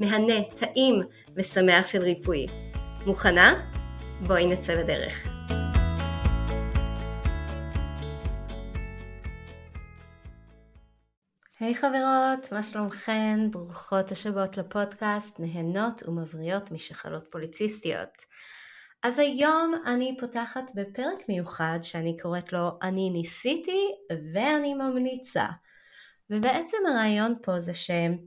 מהנה, טעים ושמח של ריפוי. מוכנה? בואי נצא לדרך. היי hey חברות, מה שלומכן? ברוכות השבות לפודקאסט, נהנות ומבריאות משחלות פוליציסטיות. אז היום אני פותחת בפרק מיוחד שאני קוראת לו אני ניסיתי ואני ממליצה. ובעצם הרעיון פה זה שהם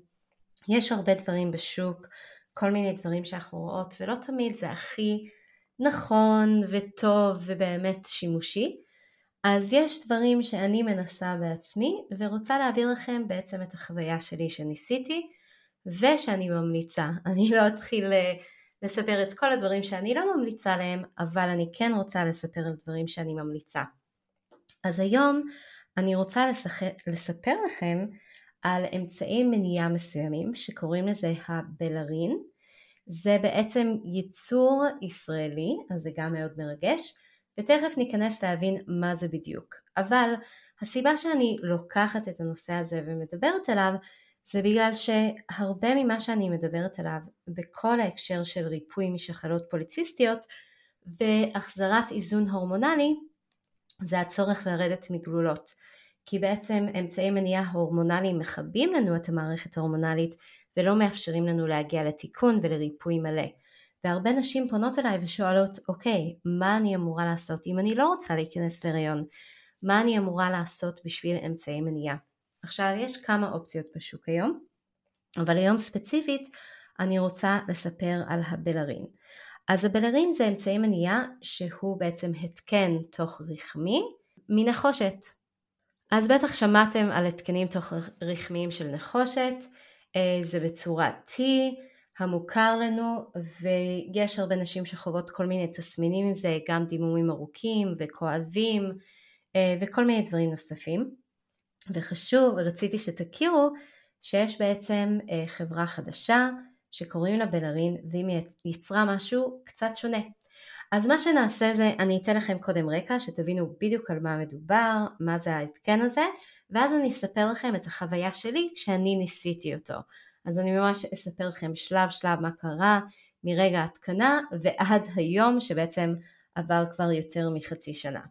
יש הרבה דברים בשוק, כל מיני דברים שאנחנו רואות, ולא תמיד זה הכי נכון וטוב ובאמת שימושי. אז יש דברים שאני מנסה בעצמי ורוצה להעביר לכם בעצם את החוויה שלי שניסיתי ושאני ממליצה. אני לא אתחיל אה, לספר את כל הדברים שאני לא ממליצה להם, אבל אני כן רוצה לספר על דברים שאני ממליצה. אז היום אני רוצה לספר לכם על אמצעי מניעה מסוימים שקוראים לזה הבלרין. זה בעצם ייצור ישראלי, אז זה גם מאוד מרגש, ותכף ניכנס להבין מה זה בדיוק. אבל הסיבה שאני לוקחת את הנושא הזה ומדברת עליו זה בגלל שהרבה ממה שאני מדברת עליו בכל ההקשר של ריפוי משחלות פוליציסטיות והחזרת איזון הורמונלי זה הצורך לרדת מגלולות. כי בעצם אמצעי מניעה הורמונליים מכבים לנו את המערכת ההורמונלית ולא מאפשרים לנו להגיע לתיקון ולריפוי מלא. והרבה נשים פונות אליי ושואלות, אוקיי, מה אני אמורה לעשות אם אני לא רוצה להיכנס להריון? מה אני אמורה לעשות בשביל אמצעי מניעה? עכשיו, יש כמה אופציות בשוק היום, אבל היום ספציפית אני רוצה לספר על הבלרין. אז הבלרין זה אמצעי מניעה שהוא בעצם התקן תוך רחמי מנחושת. אז בטח שמעתם על התקנים תוך רחמיים של נחושת, אה, זה בצורת T המוכר לנו ויש הרבה נשים שחוות כל מיני תסמינים עם זה, גם דימומים ארוכים וכואבים אה, וכל מיני דברים נוספים. וחשוב, רציתי שתכירו שיש בעצם אה, חברה חדשה שקוראים לה בלרין והיא יצרה משהו קצת שונה. אז מה שנעשה זה, אני אתן לכם קודם רקע, שתבינו בדיוק על מה מדובר, מה זה ההתקן הזה, ואז אני אספר לכם את החוויה שלי כשאני ניסיתי אותו. אז אני ממש אספר לכם שלב שלב מה קרה מרגע ההתקנה ועד היום שבעצם עבר כבר יותר מחצי שנה.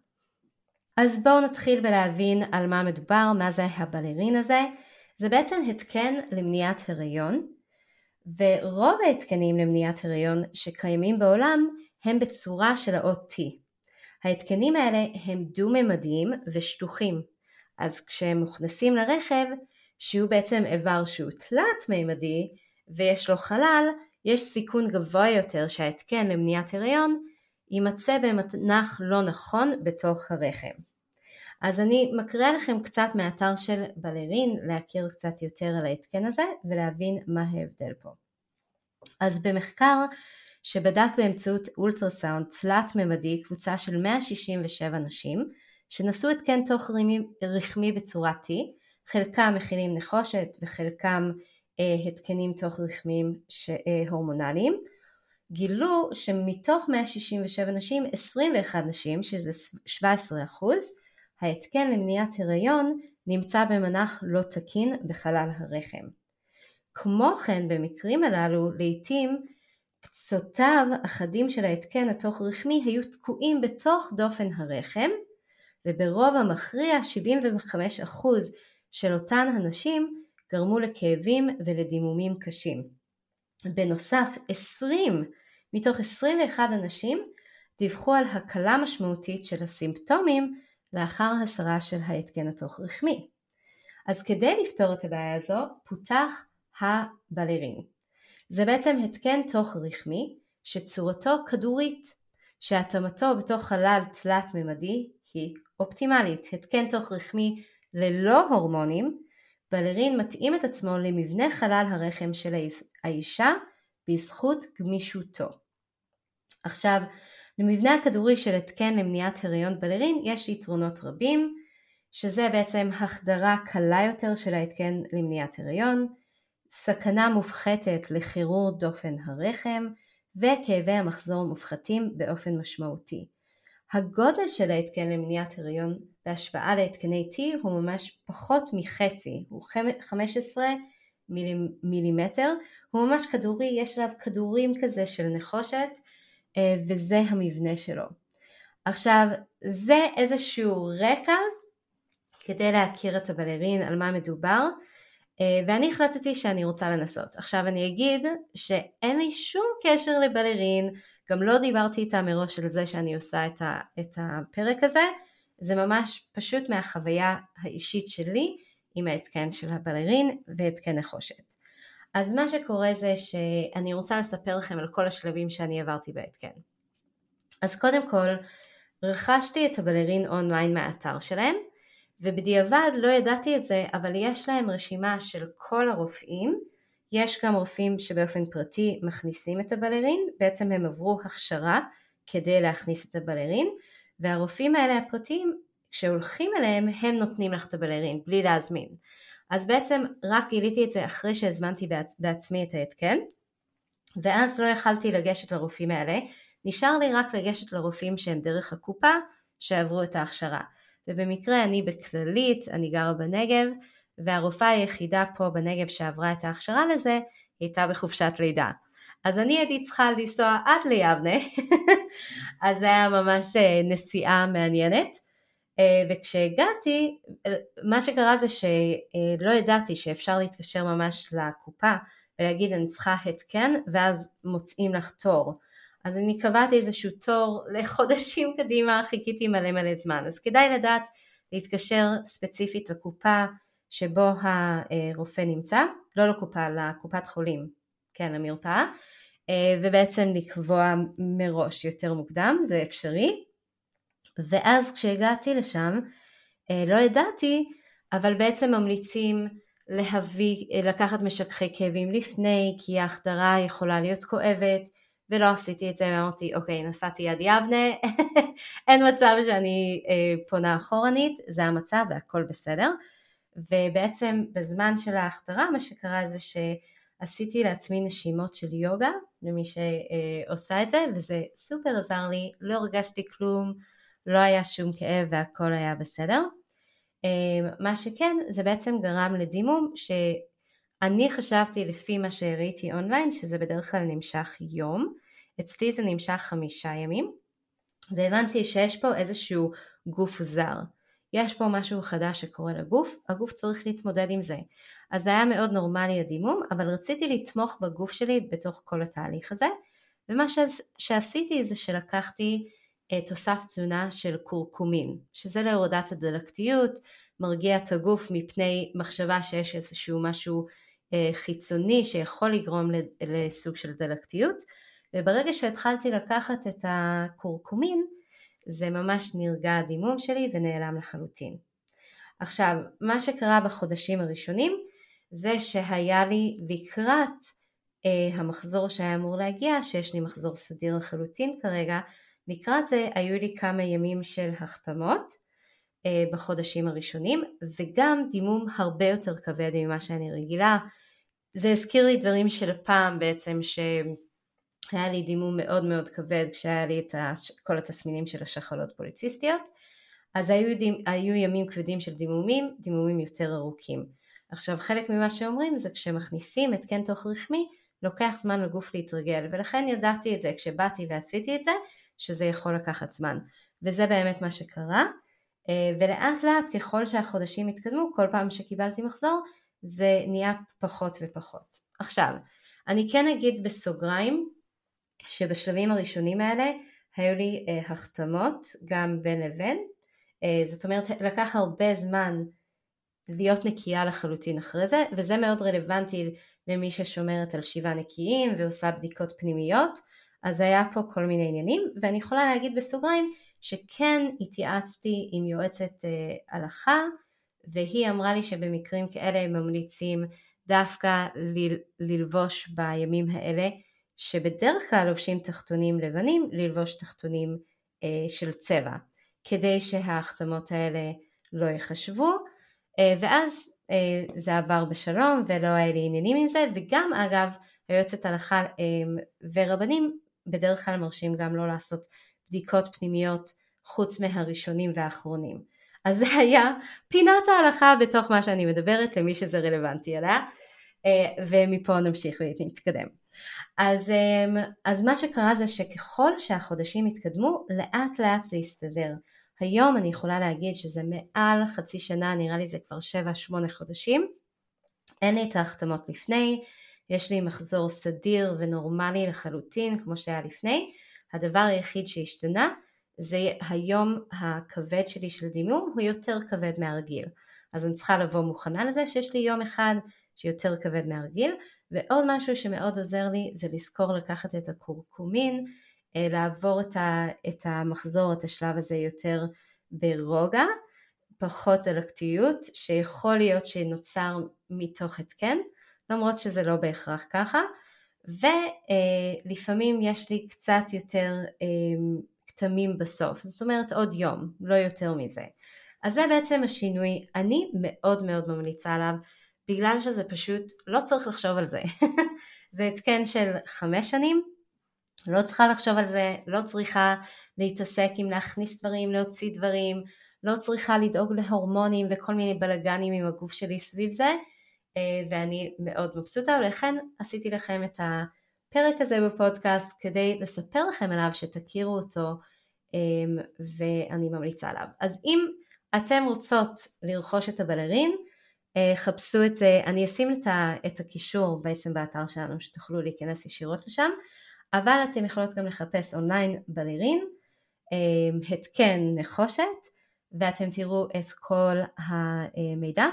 אז בואו נתחיל בלהבין על מה מדובר, מה זה הבלרין הזה. זה בעצם התקן למניעת הריון, ורוב ההתקנים למניעת הריון שקיימים בעולם הם בצורה של האות T. ההתקנים האלה הם דו-ממדיים ושטוחים, אז כשהם מוכנסים לרכב, שהוא בעצם איבר שהוא תלת-ממדי ויש לו חלל, יש סיכון גבוה יותר שההתקן למניעת הריון יימצא במנח לא נכון בתוך הרחם. אז אני מקריאה לכם קצת מהאתר של בלרין להכיר קצת יותר על ההתקן הזה ולהבין מה ההבדל פה. אז במחקר שבדק באמצעות אולטרסאונד תלת ממדי קבוצה של 167 נשים שנשאו התקן תוך רחמי בצורה T, חלקם מכילים נחושת וחלקם אה, התקנים תוך רחמים ש, אה, הורמונליים, גילו שמתוך 167 נשים, 21 נשים, שזה 17 אחוז, ההתקן למניעת הריון נמצא במנח לא תקין בחלל הרחם. כמו כן במקרים הללו לעיתים קצותיו אחדים של ההתקן התוך רחמי היו תקועים בתוך דופן הרחם וברוב המכריע 75% של אותן הנשים גרמו לכאבים ולדימומים קשים. בנוסף, 20 מתוך 21 אנשים דיווחו על הקלה משמעותית של הסימפטומים לאחר הסרה של ההתקן התוך רחמי. אז כדי לפתור את הבעיה הזו, פותח הבלרין. זה בעצם התקן תוך רחמי שצורתו כדורית, שהתאמתו בתוך חלל תלת ממדי היא אופטימלית. התקן תוך רחמי ללא הורמונים, בלרין מתאים את עצמו למבנה חלל הרחם של האישה בזכות גמישותו. עכשיו, למבנה הכדורי של התקן למניעת הריון בלרין יש יתרונות רבים, שזה בעצם החדרה קלה יותר של ההתקן למניעת הריון, סכנה מופחתת לחירור דופן הרחם, וכאבי המחזור מופחתים באופן משמעותי. הגודל של ההתקן למניעת הריון בהשוואה להתקני T הוא ממש פחות מחצי, הוא 15 מילימטר, הוא ממש כדורי, יש עליו כדורים כזה של נחושת אה, וזה המבנה שלו. עכשיו זה איזשהו רקע כדי להכיר את הבלרין על מה מדובר ואני החלטתי שאני רוצה לנסות. עכשיו אני אגיד שאין לי שום קשר לבלרין, גם לא דיברתי איתה מראש על זה שאני עושה את, ה, את הפרק הזה, זה ממש פשוט מהחוויה האישית שלי עם ההתקן של הבלרין והתקן נחושת. אז מה שקורה זה שאני רוצה לספר לכם על כל השלבים שאני עברתי בהתקן. אז קודם כל, רכשתי את הבלרין אונליין מהאתר שלהם, ובדיעבד לא ידעתי את זה, אבל יש להם רשימה של כל הרופאים, יש גם רופאים שבאופן פרטי מכניסים את הבלרין, בעצם הם עברו הכשרה כדי להכניס את הבלרין, והרופאים האלה הפרטיים, כשהולכים אליהם, הם נותנים לך את הבלרין, בלי להזמין. אז בעצם רק גיליתי את זה אחרי שהזמנתי בעצמי את ההתקן, ואז לא יכלתי לגשת לרופאים האלה, נשאר לי רק לגשת לרופאים שהם דרך הקופה, שעברו את ההכשרה. ובמקרה אני בכללית, אני גרה בנגב, והרופאה היחידה פה בנגב שעברה את ההכשרה לזה, הייתה בחופשת לידה. אז אני הייתי צריכה לנסוע עד ליבנה, אז זה היה ממש אה, נסיעה מעניינת. אה, וכשהגעתי, אה, מה שקרה זה שלא ידעתי שאפשר להתקשר ממש לקופה ולהגיד אני צריכה התקן ואז מוצאים לך תור. אז אני קבעתי איזשהו תור לחודשים קדימה, חיכיתי מלא מלא זמן. אז כדאי לדעת להתקשר ספציפית לקופה שבו הרופא נמצא, לא לקופה, לקופת חולים, כן, למרפאה, אה, ובעצם לקבוע מראש יותר מוקדם, זה אפשרי. ואז כשהגעתי לשם, אה, לא ידעתי, אבל בעצם ממליצים להביא, לקחת משככי כאבים לפני, כי ההחדרה יכולה להיות כואבת, ולא עשיתי את זה ואמרתי אוקיי נסעתי עד יבנה. אין מצב שאני אה, פונה אחורנית זה המצב והכל בסדר. ובעצם בזמן של ההכתרה מה שקרה זה שעשיתי לעצמי נשימות של יוגה למי שעושה את זה וזה סופר עזר לי לא הרגשתי כלום לא היה שום כאב והכל היה בסדר. אה, מה שכן זה בעצם גרם לדימום ש... אני חשבתי לפי מה שהראיתי אונליין שזה בדרך כלל נמשך יום, אצלי זה נמשך חמישה ימים, והבנתי שיש פה איזשהו גוף זר. יש פה משהו חדש שקורה לגוף, הגוף צריך להתמודד עם זה. אז זה היה מאוד נורמלי הדימום, אבל רציתי לתמוך בגוף שלי בתוך כל התהליך הזה, ומה שעשיתי זה שלקחתי אה, תוסף תזונה של קורקומין, שזה להורדת הדלקתיות, מרגיע את הגוף מפני מחשבה שיש איזשהו משהו חיצוני שיכול לגרום לסוג של דלקתיות וברגע שהתחלתי לקחת את הקורקומין זה ממש נרגע הדימום שלי ונעלם לחלוטין. עכשיו מה שקרה בחודשים הראשונים זה שהיה לי לקראת אה, המחזור שהיה אמור להגיע שיש לי מחזור סדיר לחלוטין כרגע לקראת זה היו לי כמה ימים של החתמות אה, בחודשים הראשונים וגם דימום הרבה יותר כבד ממה שאני רגילה. זה הזכיר לי דברים של פעם בעצם שהיה לי דימום מאוד מאוד כבד כשהיה לי את כל התסמינים של השחלות פוליציסטיות אז היו, דימ, היו ימים כבדים של דימומים, דימומים יותר ארוכים. עכשיו חלק ממה שאומרים זה כשמכניסים התקן תוך רחמי לוקח זמן לגוף להתרגל ולכן ידעתי את זה כשבאתי ועשיתי את זה שזה יכול לקחת זמן וזה באמת מה שקרה אה, ולאט לאט ככל שהחודשים התקדמו כל פעם שקיבלתי מחזור זה נהיה פחות ופחות. עכשיו, אני כן אגיד בסוגריים שבשלבים הראשונים האלה היו לי אה, החתמות גם בין לבין, אה, זאת אומרת לקח הרבה זמן להיות נקייה לחלוטין אחרי זה, וזה מאוד רלוונטי למי ששומרת על שבעה נקיים ועושה בדיקות פנימיות, אז היה פה כל מיני עניינים, ואני יכולה להגיד בסוגריים שכן התייעצתי עם יועצת אה, הלכה, והיא אמרה לי שבמקרים כאלה הם ממליצים דווקא ללבוש בימים האלה, שבדרך כלל לובשים תחתונים לבנים, ללבוש תחתונים אה, של צבע, כדי שההחתמות האלה לא יחשבו, אה, ואז זה עבר בשלום ולא היה לי עניינים עם זה, וגם אגב היועצת הלכה ורבנים בדרך כלל מרשים גם לא לעשות בדיקות פנימיות חוץ מהראשונים והאחרונים. אז זה היה פינת ההלכה בתוך מה שאני מדברת למי שזה רלוונטי אליה, ומפה נמשיך ונתקדם. אז, אז מה שקרה זה שככל שהחודשים התקדמו, לאט לאט זה הסתדר. היום אני יכולה להגיד שזה מעל חצי שנה, נראה לי זה כבר 7-8 חודשים. אין לי את ההחתמות לפני, יש לי מחזור סדיר ונורמלי לחלוטין כמו שהיה לפני. הדבר היחיד שהשתנה זה היום הכבד שלי של דימום הוא יותר כבד מהרגיל. אז אני צריכה לבוא מוכנה לזה שיש לי יום אחד שיותר כבד מהרגיל. ועוד משהו שמאוד עוזר לי זה לזכור לקחת את הקורקומין אה, לעבור את, את המחזור, את השלב הזה יותר ברוגע, פחות דלקתיות, שיכול להיות שנוצר מתוך התקן, למרות שזה לא בהכרח ככה, ולפעמים יש לי קצת יותר אה, כתמים בסוף, זאת אומרת עוד יום, לא יותר מזה. אז זה בעצם השינוי, אני מאוד מאוד ממליצה עליו, בגלל שזה פשוט, לא צריך לחשוב על זה. זה התקן של חמש שנים, לא צריכה לחשוב על זה, לא צריכה להתעסק עם להכניס דברים, להוציא דברים, לא צריכה לדאוג להורמונים וכל מיני בלאגנים עם הגוף שלי סביב זה, ואני מאוד מבסוטה, ולכן עשיתי לכם את הפרק הזה בפודקאסט כדי לספר לכם עליו, שתכירו אותו, אה, ואני ממליצה עליו. אז אם אתם רוצות לרכוש את הבלרין, אה, חפשו את זה, אני אשים את הקישור בעצם באתר שלנו שתוכלו להיכנס ישירות לשם, אבל אתם יכולות גם לחפש אונליין בלירין, אה, התקן נחושת, ואתם תראו את כל המידע.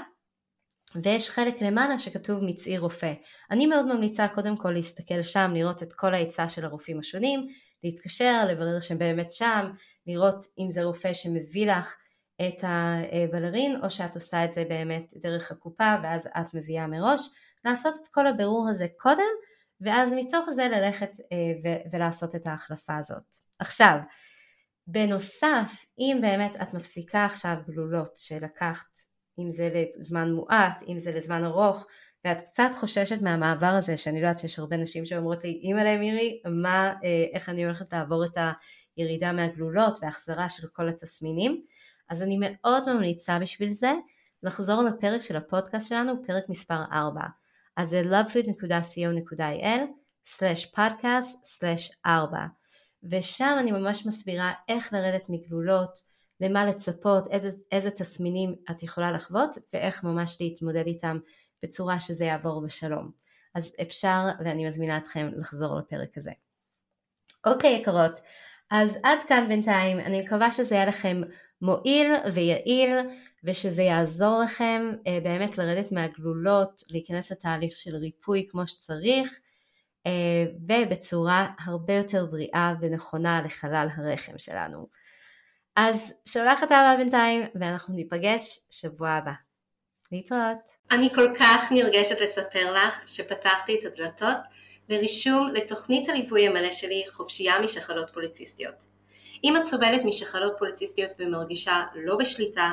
ויש חלק למעלה שכתוב מצעי רופא. אני מאוד ממליצה קודם כל להסתכל שם, לראות את כל ההיצע של הרופאים השונים, להתקשר, לברר שהם באמת שם, לראות אם זה רופא שמביא לך את הבלרין או שאת עושה את זה באמת דרך הקופה ואז את מביאה מראש, לעשות את כל הבירור הזה קודם ואז מתוך זה ללכת אה, ולעשות את ההחלפה הזאת. עכשיו, בנוסף, אם באמת את מפסיקה עכשיו גלולות שלקחת, אם זה לזמן מועט, אם זה לזמן ארוך, ואת קצת חוששת מהמעבר הזה, שאני יודעת שיש הרבה נשים שאומרות לי, אימא'לה מירי, מה, אה, איך אני הולכת לעבור את הירידה מהגלולות והחזרה של כל התסמינים, אז אני מאוד ממליצה בשביל זה לחזור לפרק של הפודקאסט שלנו, פרק מספר 4. אז זה lovefood.co.il/podcast/4 ושם אני ממש מסבירה איך לרדת מגלולות, למה לצפות, איזה, איזה תסמינים את יכולה לחוות ואיך ממש להתמודד איתם בצורה שזה יעבור בשלום. אז אפשר ואני מזמינה אתכם לחזור לפרק הזה. אוקיי יקרות, אז עד כאן בינתיים, אני מקווה שזה היה לכם מועיל ויעיל ושזה יעזור לכם אה, באמת לרדת מהגלולות, להיכנס לתהליך של ריפוי כמו שצריך אה, ובצורה הרבה יותר בריאה ונכונה לחלל הרחם שלנו. אז שולחת אהבה בינתיים ואנחנו ניפגש שבוע הבא. להתראות. אני כל כך נרגשת לספר לך שפתחתי את הדלתות לרישום לתוכנית הליווי המלא שלי חופשייה משחלות פוליציסטיות. אם את סובלת משחלות פוליציסטיות ומרגישה לא בשליטה,